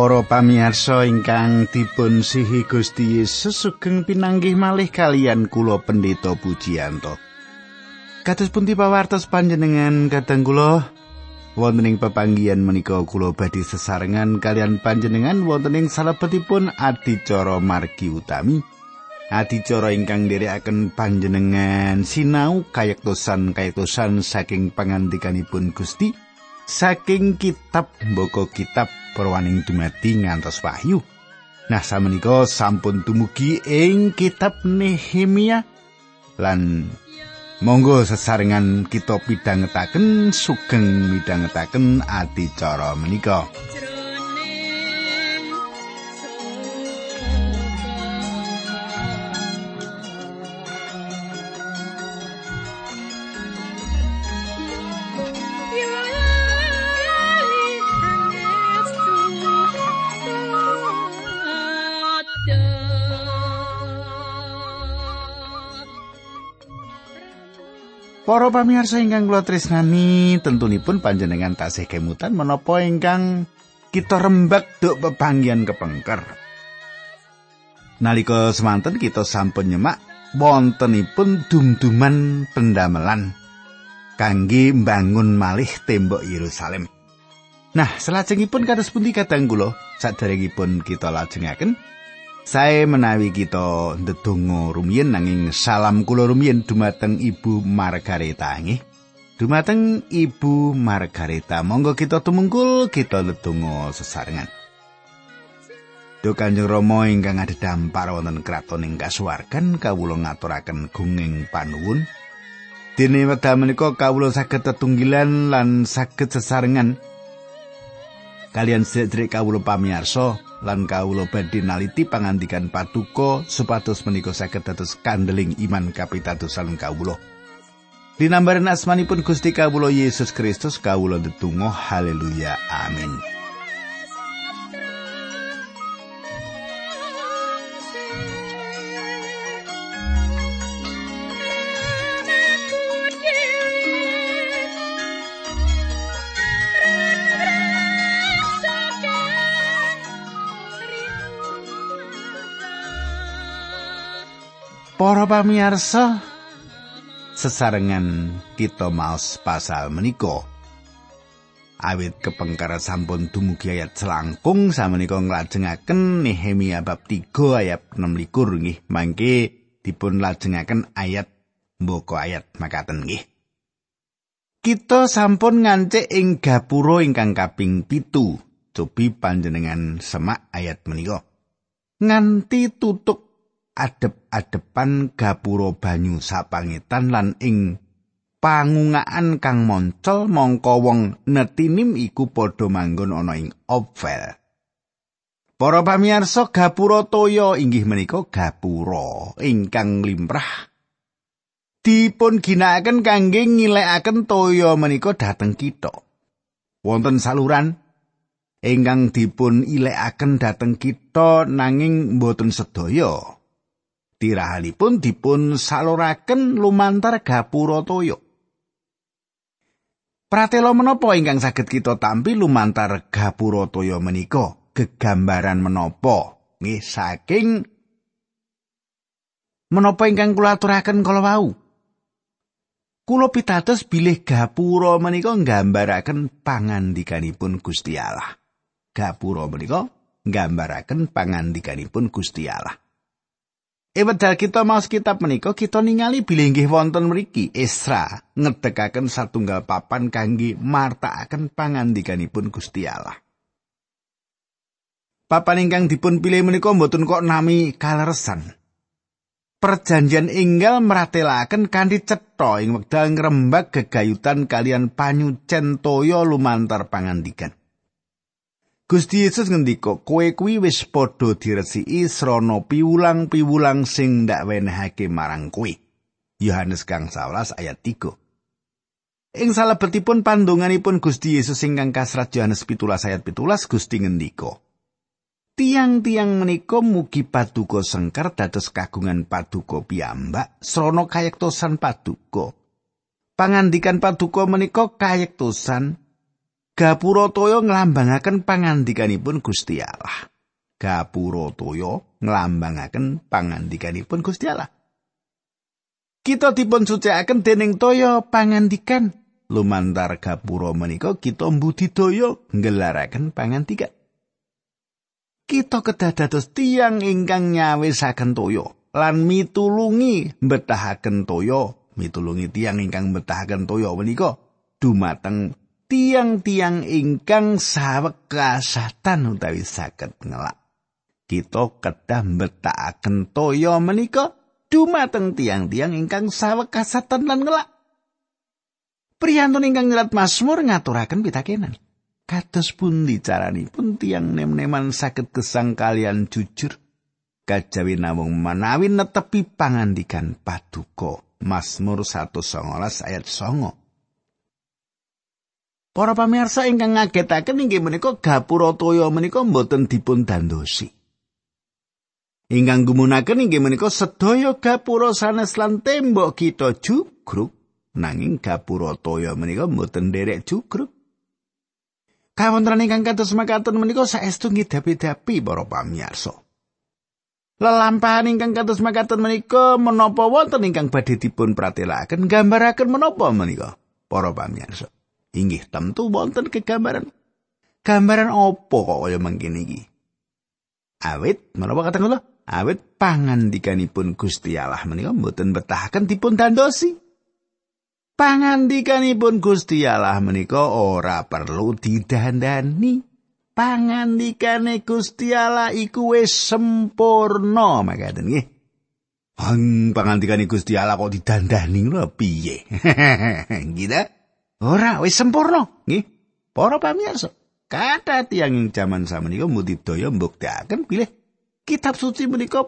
Para pamirsa ingkang dipun sihi Gusti Yesus sugeng pinanggih malih kalian kula Pendeta Pujiyanto. Kados pun dipawartos panjenengan kadang kula wonten ing pepanggihan menika kula badhe sesarengan kalian panjenengan wonten ing salebetipun adicara margi utami. Adicara ingkang nderekaken panjenengan sinau kayektosan kayektosan saking pangandikanipun Gusti saking kitab mboko kitab perwaning dumadi ngantos wahyu. Nah, samenika sampun dumugi ing kitab Nehemia lan monggo sesarengan kita pidhangetaken sugeng midhangetaken adicara menika. Para pamirsa ingkang kula tresnani, tentunipun panjenengan tasih kemutan menapa ingkang kita rembak duk pepanggian kepengker. Nalika semanten kita sampun nyemak wontenipun dumduman pendamelan kangge mbangun malih tembok Yerusalem. Nah, salajengipun kados pundi kadang kula sadèrèngipun kita lajengaken Sae menawi kita ndedonga rumiyin nanging salam kula rumiyin dumateng Ibu Margareta nggih. Dumateng Ibu Margareta, monggo kita tumungkul kita ndedonga sesarengan. Duh Kanjeng Rama ingkang ada dampar wonten kraton ing kasuwargan kawula ngaturaken gunging panuwun. Dene wekdal menika kawula saged tetunggilan lan saged sesarengan kalian sedherek kawula pamirsa lan kawula badhe naliti pangandikan patuko supados menika saged dados kandeling iman kapitadosan kawula. Dinambaran asmanipun Gusti kawula Yesus Kristus kawula ndedonga haleluya amin. Para pamirsa, sesarengan kita maos pasal menika. Awit kepengkara sampun dumugi ayat selangkung samenika nglajengaken Nehemia bab 3 ayat 6 likur nggih. Mangke dipun lajengaken ayat mboko ayat makaten nggih. Kita sampun ngancik ing gapura ingkang kaping pitu. Cobi panjenengan semak ayat menika. Nganti tutuk adep-adepan gapura banyu sapangetan lan ing pangungaan kang moncol mongko wong netinim iku padha manggon ana ing Opvel. Para pamirsa gapura toya inggih menika gapura ingkang limrah dipun ginakaken kangge ngilekaken toya menika dhateng kita. Wonten saluran ingkang dipun ilekaken dhateng kita nanging mboten sedaya. Tirahanipun dipun saluraken lumantar gapura toyo. Pratela menapa ingkang saged kita tampi lumantar gapura toyo menika? Gegambaran menapa? Nggih saking menapa ingkang kula aturaken kala wau? Kula pitados bilih gapura menika nggambaraken pangandikanipun Gusti Allah. Gapura menika nggambaraken pangandikanipun Gusti Allah. E wedal kita maos kitab menika kita ningali bilih nggih wonten mriki Esra ngedekaken satunggal papan kangge martakaken pangandikanipun Gusti Allah. Papan ingkang dipun pilih menika mboten kok nami kaleresan. Perjanjian inggal meratelaken kanthi cetha ing wekdal ngrembak gegayutan kalian panyucen toya lumantar pangandikan. Gusti Yesus ngendika, "Kowe kuwi wis padha diresiki srana piwulang-piwulang sing ndak wenehake marang kowe." Yohanes kang 11 ayat 3. Ing salebetipun pandonganipun Gusti Yesus ingkang kasrat Yohanes 17 ayat 17 Gusti ngendika, Tiang-tiang menika mugi paduka sengker dados kagungan paduka piyambak srana kayektosan paduka. Pangandikan paduka menika kayektosan Gapura toya nglambangaken pangandikanipun Gusti Allah. Gapura toya nglambangaken pangandikanipun Gusti Allah. Kita dipun sucikaken dening toya pangandikan lumantar gapura menika kita mbudidaya nggelaraken pangandikan. Kita kedah dados tiyang ingkang nyawisaken toya lan mitulungi betahaken toya, mitulungi tiyang ingkang betahaken toya menika dumateng tiang-tiang ingkang sawek kasatan utawi saged ngelak. Kita kedah betakaken toya menika dumateng tiang-tiang ingkang sawek kasatan lan ngelak. Priyantun ingkang nyerat Mazmur ngaturaken pitakenan. Kados pundi caranipun tiang nem-neman saged gesang kalian jujur kajawi namung manawi netepi pangandikan paduka. Mazmur 119 ayat 9. Para pamirsa ingkang ngagetaken inggih menika gapura toya menika mboten dipun dandosi. Ingkang gumunaken inggih menika sedaya gapura sanes lan tembok kita jugruk nanging gapura toya menika mboten derek jugruk. Kawontenan ingkang kados makaten menika saestu ngidapi-dapi para pamirsa. Lelampahan ingkang kados makaten menika menapa wonten ingkang badhe dipun pratelakaken gambaraken menapa menika para pamirsa. Inggih tentu wonten kegambaran. Gambaran apa kok kaya mangkene iki? Awit menapa kata kula? Awit pangandikanipun Gusti Allah menika mboten betahaken dipun dandosi. Pangandikanipun Gusti Allah menika ora perlu didandani. Pangandikane Gusti Allah iku wis sempurna makaten nggih. Pangandikane Gusti Allah kok didandani lho piye? Gila. Ora wis sempurna nggih. Para pamirsa, kata tiang ing jaman samenika mudidaya mbuktekaken bilih kitab suci menika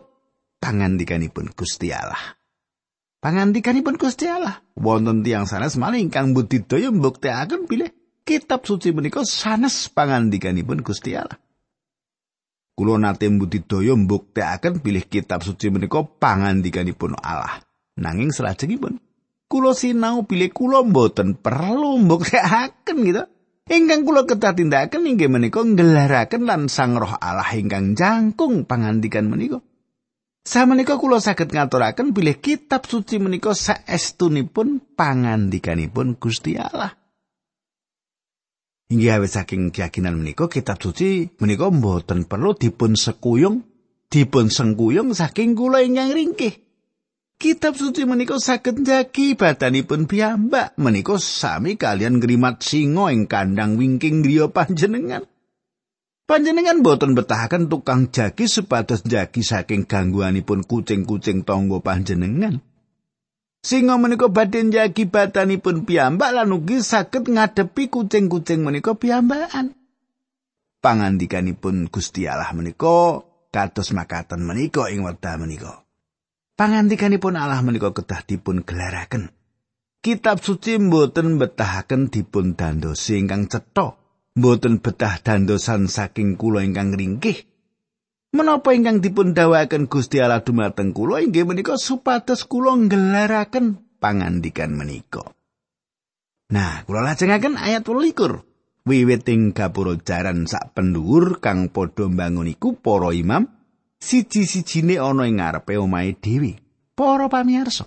pangandikanipun Gusti Allah. pangandikanipun Gusti Allah. Wonten tiyang sanes malih ingkang budidaya mbuktekaken bilih kitab suci menika sanes pangandikanipun Gusti Allah. Kulo nate budidaya mbuktekaken bilih kitab suci menika pangandikanipun Allah. Nanging salajengipun kulo sinau bilih kulo mboten perlu mbuktekaken gitu. Ingkang kula kedah tindakaken inggih menika nggelaraken lan Sang Roh Allah ingkang jangkung pangandikan menika. Samenika kula saged ngaturaken bilih kitab suci menika saestunipun pangandikanipun Gusti Allah. Inggih awet saking keyakinan menika kitab suci menika mboten perlu dipun sekuyung, dipun sengkuyung saking kula ingkang ringkih. Kitab suci menika saged njagi badanipun piyambak menika sami kalian ngrimat singa ing kandang wingking griya panjenengan. Panjenengan boten betahaken tukang jagi supados jagi saking gangguanipun kucing-kucing tangga panjenengan. Singa menika badhe jagi batanipun piyambak lan ugi saged ngadepi kucing-kucing menika piyambakan. Pangandikanipun Gusti Allah menika kados makaten menika ing wekdal menika. Pangandikanipun Allah menika kedah dipun gelaraken. Kitab suci mboten betahaken dipun dandosi ingkang cetha. mboten betah dandosan saking kula ingkang ringkih. Menapa ingkang dipun dawuhaken Gusti Allah dumateng kula inggih menika supados kula nggelaraken pangandikan menika. Nah, kula lajengaken ayat 12. Wiwiting gapura jaran sak pendhuwur kang padha mbangun iku para imam siji-sijine ana ing ngarepe omahe dhewe. Para pamirsa.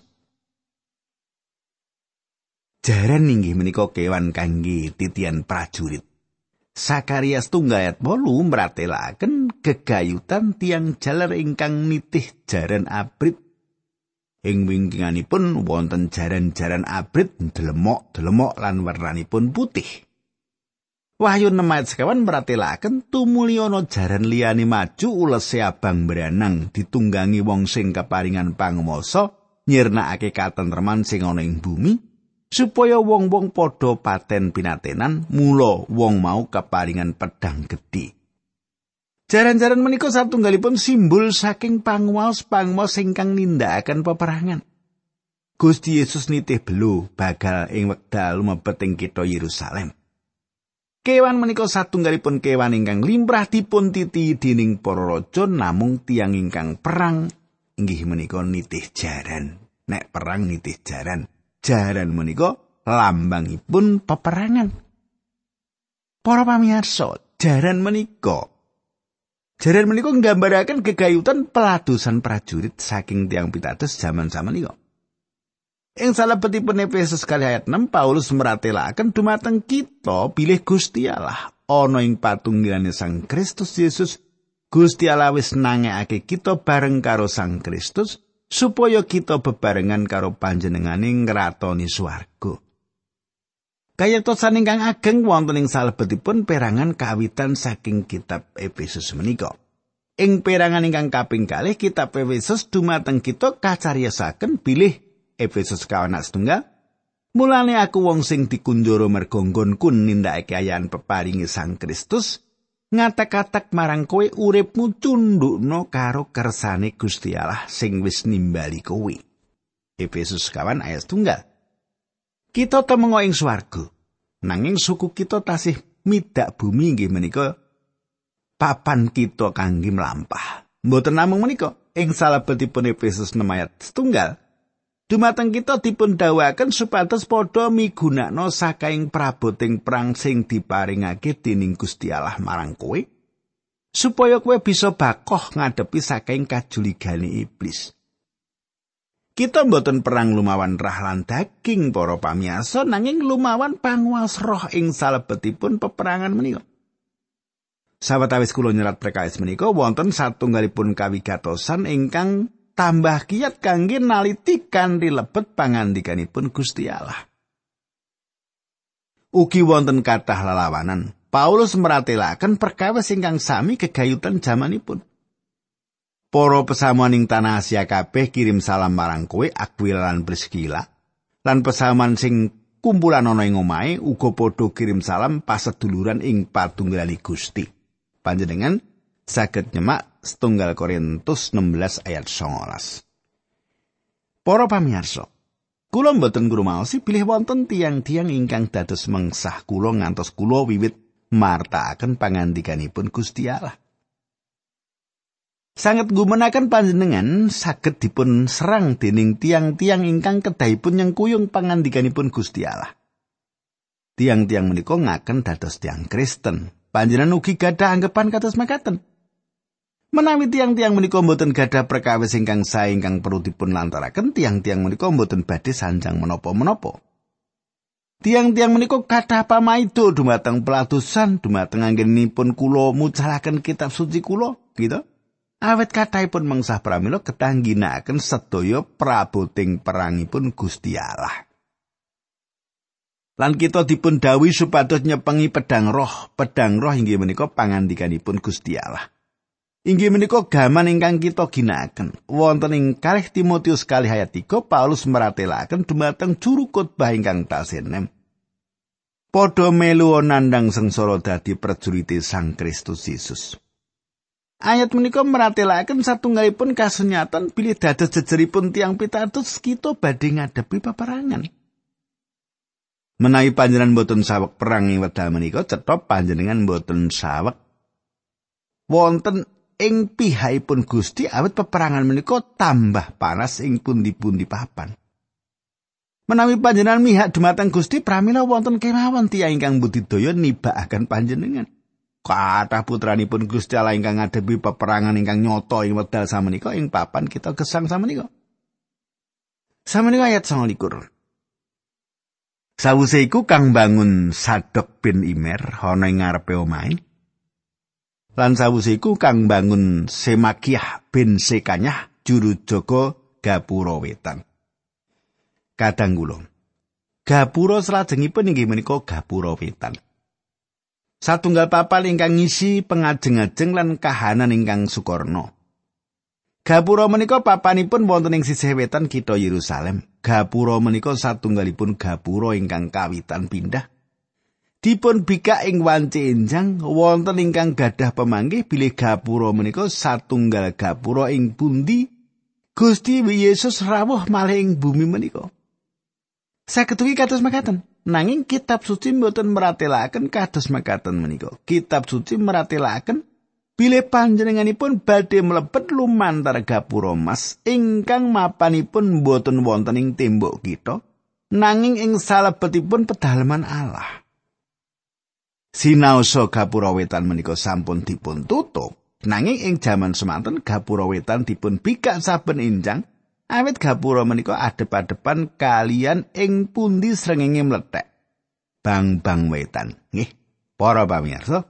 Jaran inggih menika kewan kangge titian prajurit. Sakarias tunggayat bolu meratelaken gegayutan tiang jaler ingkang nitih jaran abrit. Ing wingkinganipun wonten jaran-jaran abrit delemok-delemok lan warnanipun putih. Wahyu 6 ayat sekawan meratelaken tumuliono jaran liyane maju ulese abang beranang ditunggangi wong sing keparingan pangmoso nyirnakake katentreman sing ana ing bumi. supaya wong-wong padha paten pinatenan mula wong mau keparingan pedang gedhe. Jaran-jaran menika satunggalipun simbol saking pangwaos pangwaos ingkang nindakaken peperangan. Gusti Yesus nitih belu bakal ing wekdal mlebet ing kitha Yerusalem. Kewan menika satunggalipun kewan ingkang limrah dipun titi dening para raja namung tiang ingkang perang inggih menika nitih jaran. Nek perang nitih jaran. jaran menika lambangipun peperangan. Para pamirsa, jaran menika Jaran menika nggambaraken gegayutan peladusan prajurit saking tiang pitados zaman samenika. Ing salebetipun Efesus kali ayat 6 Paulus meratelaken dumateng kita bilih Gusti Allah ana ing patunggilane Sang Kristus Yesus Gusti Allah wis nangekake kita bareng karo Sang Kristus supaya kita bebarengan karo panjenengane ngratoni swarga. Kayatosan ingkang ageng wonten ing salebetipun perangan kawitan saking kitab Efesus menika. Ing perangan ingkang kaping kalih kitab Efesus dumateng kita kacariyosaken bilih Efesus kawan setunggal. Mulane aku wong sing dikunjoro mergo nggonku nindakake ayan peparingi Sang Kristus ngatak-atak marang kowe uripmu cundukno karo kersane Gusti Allah sing wis nimbali kowe. Efesus kawan ayat tunggal. kita temengo ing swarga nanging suku kita tasih midak bumi nggih menika papan kita kangge mlampah mboten namung menika ing salebetipun Efesus 6 ayat setunggal dumateng kita dipun dawaken supados padha migunakno sakaing praboting perang sing diparingake dening Gusti Allah marang kowe supaya kowe bisa bakoh ngadepi sakaing kajuligane iblis Kita mboten perang lumawan rah lan daging para pamiyasa nanging lumawan panguwas roh ing salebetipun peperangan menika. Sawetawis kula nyerat perkawis menika wonten satunggalipun kawigatosan ingkang tambah kiat kangge naliti kanthi lebet pangandikanipun Gusti Allah. Ugi wonten kathah lelawanan. Paulus meratelaken perkawis ingkang sami kegayutan jamanipun. Para pesamuan ing tanah Asia kabeh kirim salam marang kowe Aquila lan Priscilla. Lan pesamuan sing kumpulan ana ing omahe uga padha kirim salam paseduluran ing patunggali Gusti. Panjenengan saged nyemak setunggal Korintus 16 ayat 19. Para pamirsa, kula mboten ngrumaosi bilih wonten tiang-tiang ingkang dados mengsah kula ngantos kula wiwit martakaken pangandikanipun Gusti Allah. sangat gumenaken panjenengan saged dipun serang dening tiang-tiang ingkang kedahipun nyengkuyung pangandikanipun Gusti Allah. Tiang-tiang menika ngaken dados tiang Kristen. Panjenengan ugi gadah anggapan kados makaten. Menawi tiang-tiang menika mboten gadah perkawis ingkang sae ingkang perlu dipun lantaraken, tiang-tiang menika mboten badhe sanjang menapa-menapa. Tiang-tiang menika kathah pamaido dumateng pelatusan dumateng anggenipun kula mucalaken kitab suci kula, gitu. awet kathahipun mengsah pramila ketangginaken sedaya praboting perangipun Gusti Allah. Lan kita dipun dawuhi supados nyepengi pedang roh, pedang roh inggih menika pangandikanipun Gusti Allah. Inggih menika gaman ingkang kita ginakaken. Wonten ing kalih Timotius kalih ayat 3 Paulus meratelaken dumateng juru khotbah ingkang tasenem. Padha melu nandang sengsara dadi prajurit Sang Kristus Yesus. Ayat menika meratelaken satunggalipun kasunyatan bilih dados jejeripun tiang pitados kita badhe ngadepi peperangan. Menawi panjenengan boten sawek perang ing wekdal menika cetha panjenengan boten sawek wonten ing pihakipun Gusti awit peperangan menika tambah panas ing pundi-pundi papan. Menawi panjenengan mihak dumateng Gusti pramila wonten kemawon tiyang ingkang budidaya nibakaken panjenengan. kathah putranipun Gusti Allah ingkang ngadepi peperangan ingkang nyoto ing wekdal samenika ing papan kita gesang samenika. Samenika ayat 29. Sawuse iku kang bangun Sadok bin Imer ana ing ngarepe omahe. Lan sawuse iku kang bangun Semakiah bin Sekanyah juru jaga Gapura Wetan. Kadang kula. Gapura salajengipun inggih menika Gapura Wetan. satunggal papal ingkang ngisi pengajeng-ajeng lan kahanan ingkang sukorno. Gapura menika papanipun wonten ing sisih wetan kitha Yerusalem. Gapura menika satunggalipun gapura ingkang kawitan pindah. Dipun bikak ing wanci enjang wonten ingkang gadah pemanggih bilih gapura menika satunggal gapura ing pundi Gusti Yesus rawuh malih ing bumi menika. Saketuki kados makaten. Nanging kitab suci mboten meratelaken kados makaten menika. Kitab suci meratelaken bilih panjenenganipun badhe mlebet lumantar gapura mas ingkang mapanipun mboten wonten ing tembok kita nanging ing salebetipun pedalaman Allah. Sinaosa gapura wetan menika sampun dipun tutup, nanging ing jaman semanten gapura wetan dipun bikak saben injang awit gapura menika adep-adepan kalian ing pundi srengenge mlethek. Bang-bang wetan. Nggih, para pamirsa.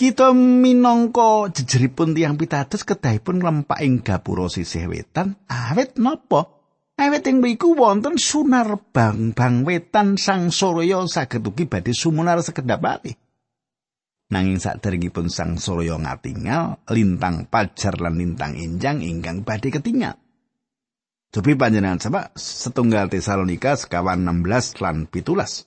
Kita minangka jejeripun tiang pitados kedahipun nglempak ing gapura sisih wetan, awit napa? Awit ing mriku wonten sunar bang-bang wetan sang Surya saged ugi badhe sumunar sekedapane. Nanging saderengipun sang Surya ngatingal, lintang pajar lan lintang injang ingkang badhe ketingal. Cobi panjenengan sama setunggal Tesalonika sekawan 16 lan pitulas.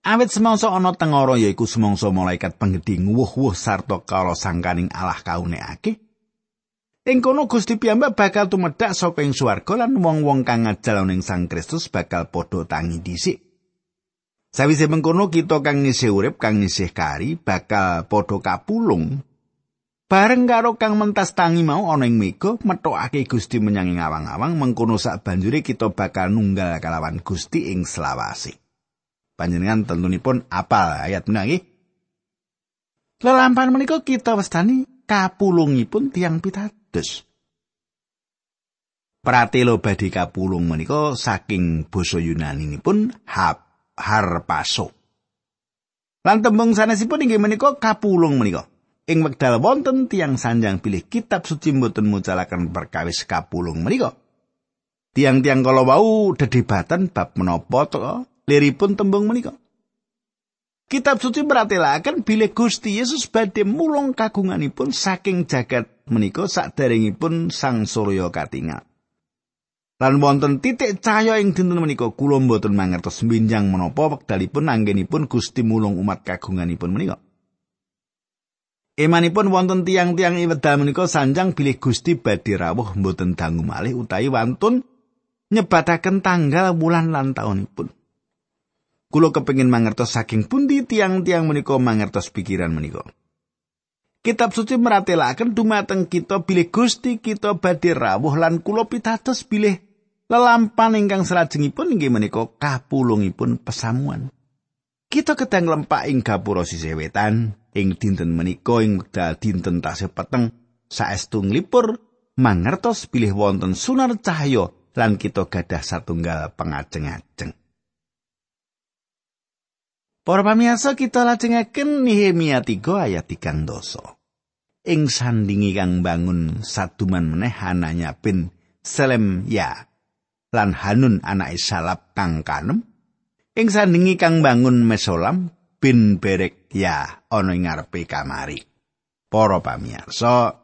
Awit semangsa ana tengara yaiku semangsa malaikat penggedhi nguwuh-wuh sarta kala sangkaning Allah kaunekake. Ing kono Gusti piyambak bakal tumedhak saka ing swarga lan wong-wong kang ngajal ning Sang Kristus bakal padha tangi dhisik. Sawise mengkono kita kang ngisih urip kang ngisih kari bakal padha kapulung. Bareng karo kang mentas tangi mau ana ing mega metokake Gusti menyang ing awang-awang mengkono sak banjure kita bakal nunggal kalawan Gusti ing selawase. Panjenengan tentunipun apal ayat menawi. Lelampahan menika kita wastani kapulungipun tiang pitat Kristus. Pratelo badhe kapulung menika saking basa Yunani pun hap harpaso. Lan tembung sanesipun inggih menika kapulung menika. Ing wekdal wonten tiang sanjang pilih kitab suci mboten mucalaken perkawis kapulung menika. Tiang-tiang kala wau dedebatan bab menapa liripun tembung menika. Kitab suci meratelaken bilih Gusti Yesus badhe mulung kagunganipun saking jagat menika saderengipun sang surya katingal. Lan wonten titik cahya ing dinten menika kula mboten mangertos minjang menapa wekdalipun anggenipun Gusti mulung umat kagunganipun menika. Emanipun wonten tiang-tiang iwedal menika sanjang bilih Gusti badhe rawuh mboten dangu malih utawi wantun nyebataken tanggal wulan lan taunipun. Kulo kepengin mangertos saking pundi tiang-tiang menika mangertos pikiran menika. Kitab suci meratelaken dumateng kita bilih Gusti kita badhe rawuh lan kula pitados bilih lelampan ingkang salajengipun inggih menika kapulungipun pesamuan. Kita kedang lempak ing gapura sisih wetan ing dinten menika ing wekdal dinten tasih peteng saestu nglipur mangertos bilih wonten sunar cahya lan kita gadah satunggal pengajeng-ajeng. Para pamirsa kita lajengaken Nehemia 3 ayat 3 doso. Ing sandingi kang bangun saduman meneh ananya bin Selem ya lan Hanun anake Salap kang kanem. Ing sandingi kang bangun Mesolam bin Berek ya ana ing ngarepe kamari. Para pamirsa,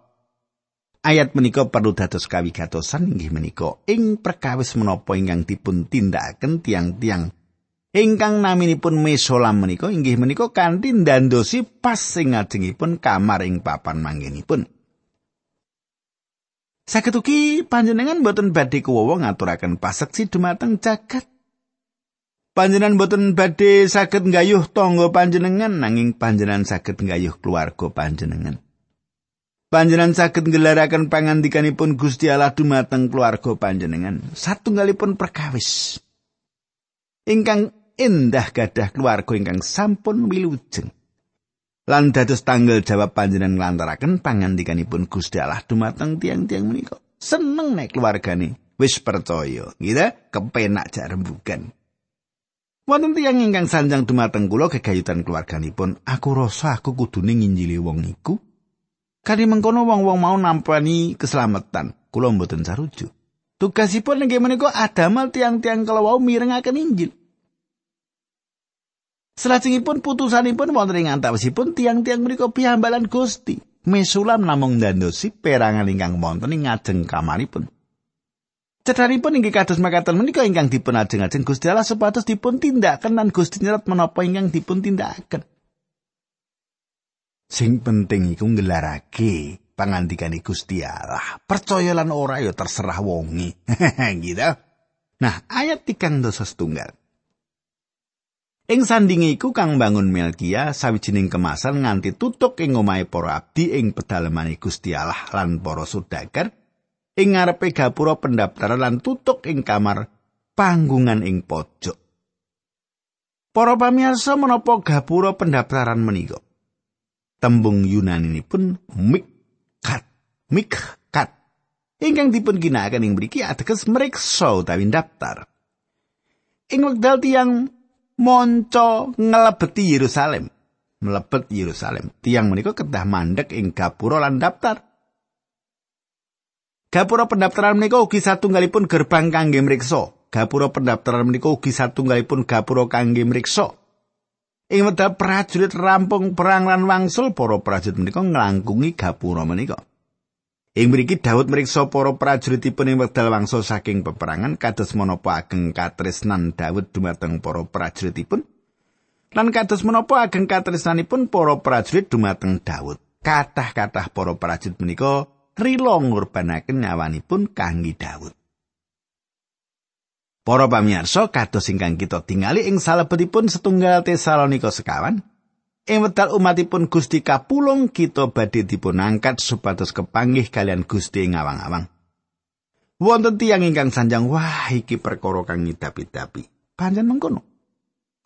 ayat menika perlu dados kawigatosan inggih menika ing perkawis menapa ingkang dipun tindakaken tiang-tiang ingkang naminipun mesolam menika inggih menika kanthi ndandosi pas sing ngajengipun kamar ing papan manggenipun. Saged ugi panjenengan boten badhe kuwowo ngaturaken paseksi dumateng jagat. Panjenengan boten badhe saged nggayuh tangga panjenengan nanging panjenengan saged nggayuh keluarga panjenengan. Panjenengan saged ngelaraken pangandikanipun Gusti Allah dumateng keluarga panjenengan. Satunggalipun perkawis ingkang endah gadah keluarga ingkang sampun wilujeng. Lan dados tanggal jawab panjenengan nglantaraken pangandikanipun Gusti Allah dumateng tiang-tiang menika. Seneng nek keluargane wis percaya, gitu, kepenak jak rembugan. Wonten tiyang ingkang sanjang dumateng kula gegayutan keluarganipun, aku rasa aku kudune nginjili wong iku. Kali mengkono wong-wong mau nampani keselamatan, kula mboten sarujuk. Tugasipun nggih menika adamel tiang-tiang kalau wau mirengaken Injil. Selajengipun putusanipun wonten ing antawasipun tiang-tiang menika piyambalan Gusti. Mesulam namung ndandosi perangan ingkang wonten ing ngajeng kamaripun. Cedharipun inggih kados makaten menika ingkang dipun ajeng-ajeng Gusti Allah supados dipun tindakan lan Gusti nyerat menapa ingkang dipun tindakaken. Sing penting iku nggelarake pangandikane Gusti Allah. Percaya lan ora ya terserah wongi. gitu. Nah, ayat tigang dosa setunggal. Ing sandinge iku kang bangun Melkia sawijining kemasan nganti tutuk ing omahe para abdi ing pedalemane Gusti Allah lan para sudagar ing ngarepe gapura pendaftaran lan tutuk ing kamar panggungan ing pojok. Para pamirsa menapa gapura pendaftaran menika? Tembung Yunani pun mikkat, mikkat. Ingkang dipun ginakaken ing mriki ateges mriksa utawi daftar. Ing wekdal tiyang monco ngelebeti Yerusalem, mlebet Yerusalem, tiang menika kedah mandek ing gapura lan daftar. Gapura pendaftaran menika ugi satunggalipun gerbang kangge mriksa. gapura pendaftaran menika ugi satunggalipun gapura kangge mriksa. Ing wekdal prajurit rampung perang lan wangsul para prajurit menika nglangkungi gapura menika. Ing mriki Daud mriksa para prajuritipun ing wekdal wangsul saking peperangan kados menapa ageng katresnan Daud dumateng para prajuritipun. Lan kados menapa ageng katresnanipun para prajurit dumateng Daud. Kathah-kathah para prajurit menika rila ngurbanaken nyawanipun kangge Daud. Para pamirsa kados ingkang kita tingali ing salebetipun setunggal Tesalonika sekawan, ing wedal umatipun Gusti kapulung kita badhe dipun angkat supados kepanggih kalian Gusti ngawang-awang. Wonten tiyang ingkang sanjang wah iki perkara kang ngidapi-dapi. Panjen mengkono.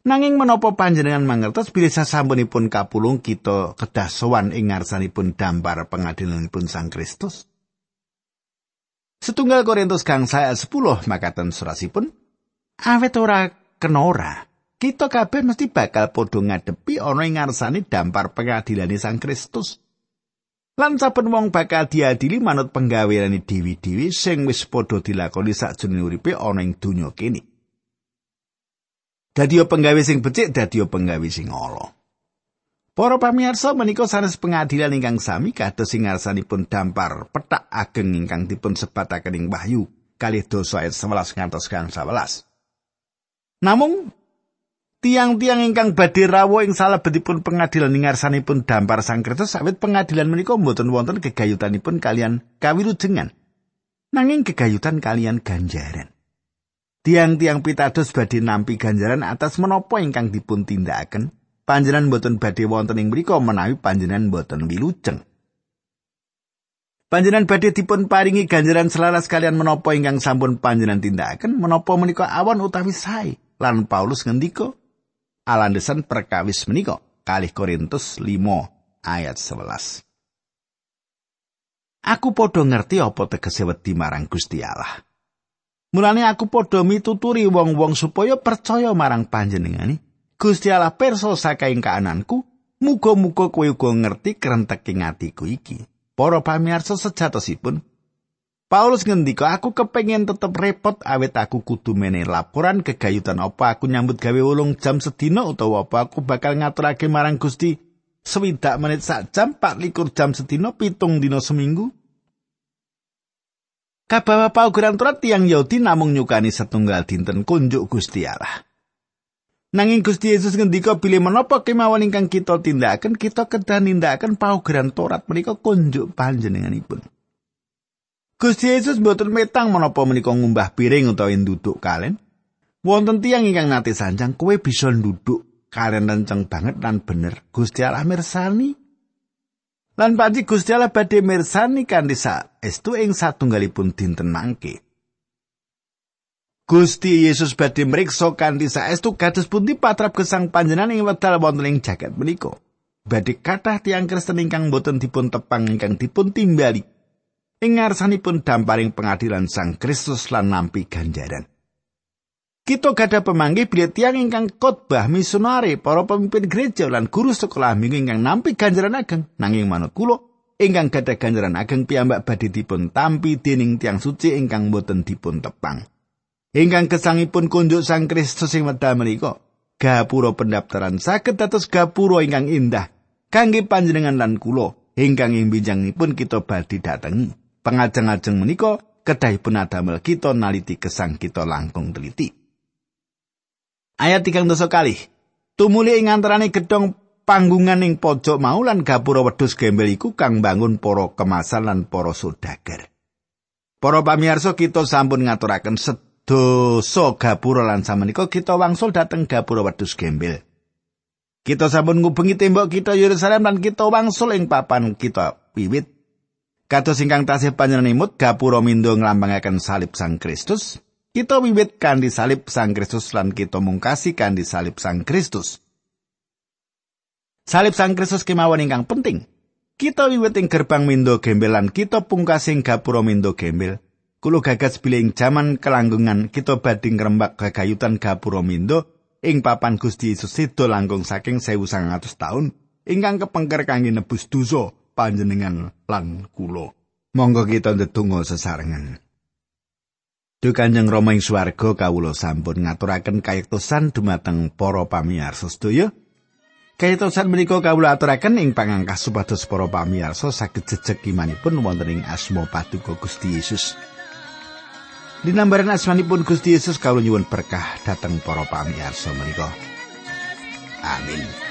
Nanging menapa panjenengan mangertos bilih sasampunipun kapulung kita kedah sowan ing ngarsanipun dambar pengadilanipun Sang Kristus? Setunggal Korintus kang saya 10 makaten surasipun awet ora kenora kita kabeh mesti bakal padha ngadepi ana ing ngarsane dampar pengadilane Sang Kristus. Lan saben wong bakal diadili manut penggaweane dewi-dewi sing wis padha dilakoni sakjroning uripe ana ing donya kene. Dadi penggawe sing becik dadi penggawe sing ala. Para pamirsa menika sanes pengadilan ingkang sami kados sing ngarsanipun dampar petak ageng ingkang dipun sebataken ing Wahyu kalih dosa ayat 11 ngantos kang 11. Namung tiang-tiang ingkang badhe rawuh ing salebetipun pengadilan ing ngarsanipun dampar Sang Kristus sawit pengadilan menika mboten wonten gegayutanipun kalian kawilujengan. Nanging gegayutan kalian ganjaran. Tiang-tiang pitados badhe nampi ganjaran atas menapa ingkang dipun tindakaken panjenengan boten badhe wonten ing mriku menawi panjenengan boten wilujeng. Panjenengan badhe dipun paringi ganjaran selaras kalian menapa ingkang sampun panjenengan tindakaken menapa menika awan utawi sae. Lan Paulus ngendika alandesan perkawis menika kalih Korintus 5 ayat 11. Aku padha ngerti apa tegese wedi marang Gusti Allah. Mulane aku padha mituturi wong-wong supaya percaya marang panjenengani Gusti Allah perso saka ing kaananku, muga-muga kowe uga ngerti krenteking atiku iki. Para pamirsa sejatosipun, Paulus ngendika aku kepengen tetep repot awet aku kudu mene laporan kegayutan apa aku nyambut gawe ulung jam sedina utawa apa aku bakal ngaturake marang Gusti swidak menit sak jam 24 jam sedina pitung dina seminggu Kabawa paugeran turat tiang Yahudi namung nyukani setunggal dinten kunjuk Gusti Allah. Nanging Gusti Yesus ngendika bilih menapa kemawon ingkang kita tindakaken kita kedah nindakaken paugeran Torat menika kunjuk panjenenganipun. Gusti Yesus mboten metang menapa menika ngumbah piring utawa nduduk kalen. Wonten tiyang ingkang nate sanjang kowe bisa nduduk karen renceng banget lan bener. Gusti Allah mirsani. Lan panci Gusti Allah badhe mirsani kanthi estu ing satunggalipun dinten mangke. Gusti Yesus badhe mriksa kanthi saestu kados pundi patrap gesang panjenengan ing wekdal wonten ing jagat menika. Badhe kathah tiang Kristen ingkang boten dipun tepang ingkang dipun timbali. Ing ngarsanipun damparing pengadilan Sang Kristus lan nampi ganjaran. Kita gada pemanggih bila tiang ingkang khotbah misionari para pemimpin gereja lan guru sekolah minggu ingkang nampi ganjaran ageng nanging manut kula ingkang gada ganjaran ageng piyambak badhe dipun tampi dening tiang suci ingkang boten dipun tepang. ingkang kesangipun kunjuk Sang Kristus ing wekdal menika gapura pendaftaran saged dados gapura ingkang indah kangge panjenengan lan kula ingkang ing bijangipun kita badhe datengi pengajeng-ajeng menika kedahipun adamel kita naliti kesang kita langkung teliti ayat tigang dosa kali tumuli ing antarane gedong panggungan ing pojok mau lan gapura wedhus gembel iku kang bangun para kemasan lan para saudagar Para pamirsa kita sampun ngaturaken dosa gapura lan samenika kita wangsul dateng gapura wedhus gembel. Kita sampun ngubengi tembok kita Yerusalem lan kita wangsul ing papan kita wiwit. Kados ingkang tasih panjenengan imut gapura mindo nglambangaken salib Sang Kristus, Kita wiwit kanthi salib Sang Kristus lan kita mungkasi kanthi salib Sang Kristus. Salib Sang Kristus kemawon ingkang penting. Kita wiwit ing gerbang mindo gembel lan kita pungkasi ing gapura mindo gembel. Kulo gagas bilih jaman kelanggungan kita badhe ngrembak gagayutan gapura mindo ing papan Gusti Yesus sedo langkung saking 1900 taun ingkang kepengker kangge nebus dosa panjenengan lan kulo. Monggo kita ndedonga sesarengan. Duh Kanjeng Rama ing swarga kawula sampun ngaturaken kayektosan dumateng para pamirsa sedaya. Kayektosan menika kawula aturaken ing pangangkah supados para pamirsa saged jejeg imanipun wonten ing asma Paduka Gusti Yesus. Dinambaran asmanipun Gusti Yesus kawula nyuwun berkah dhateng para pamirsa menika. Amin.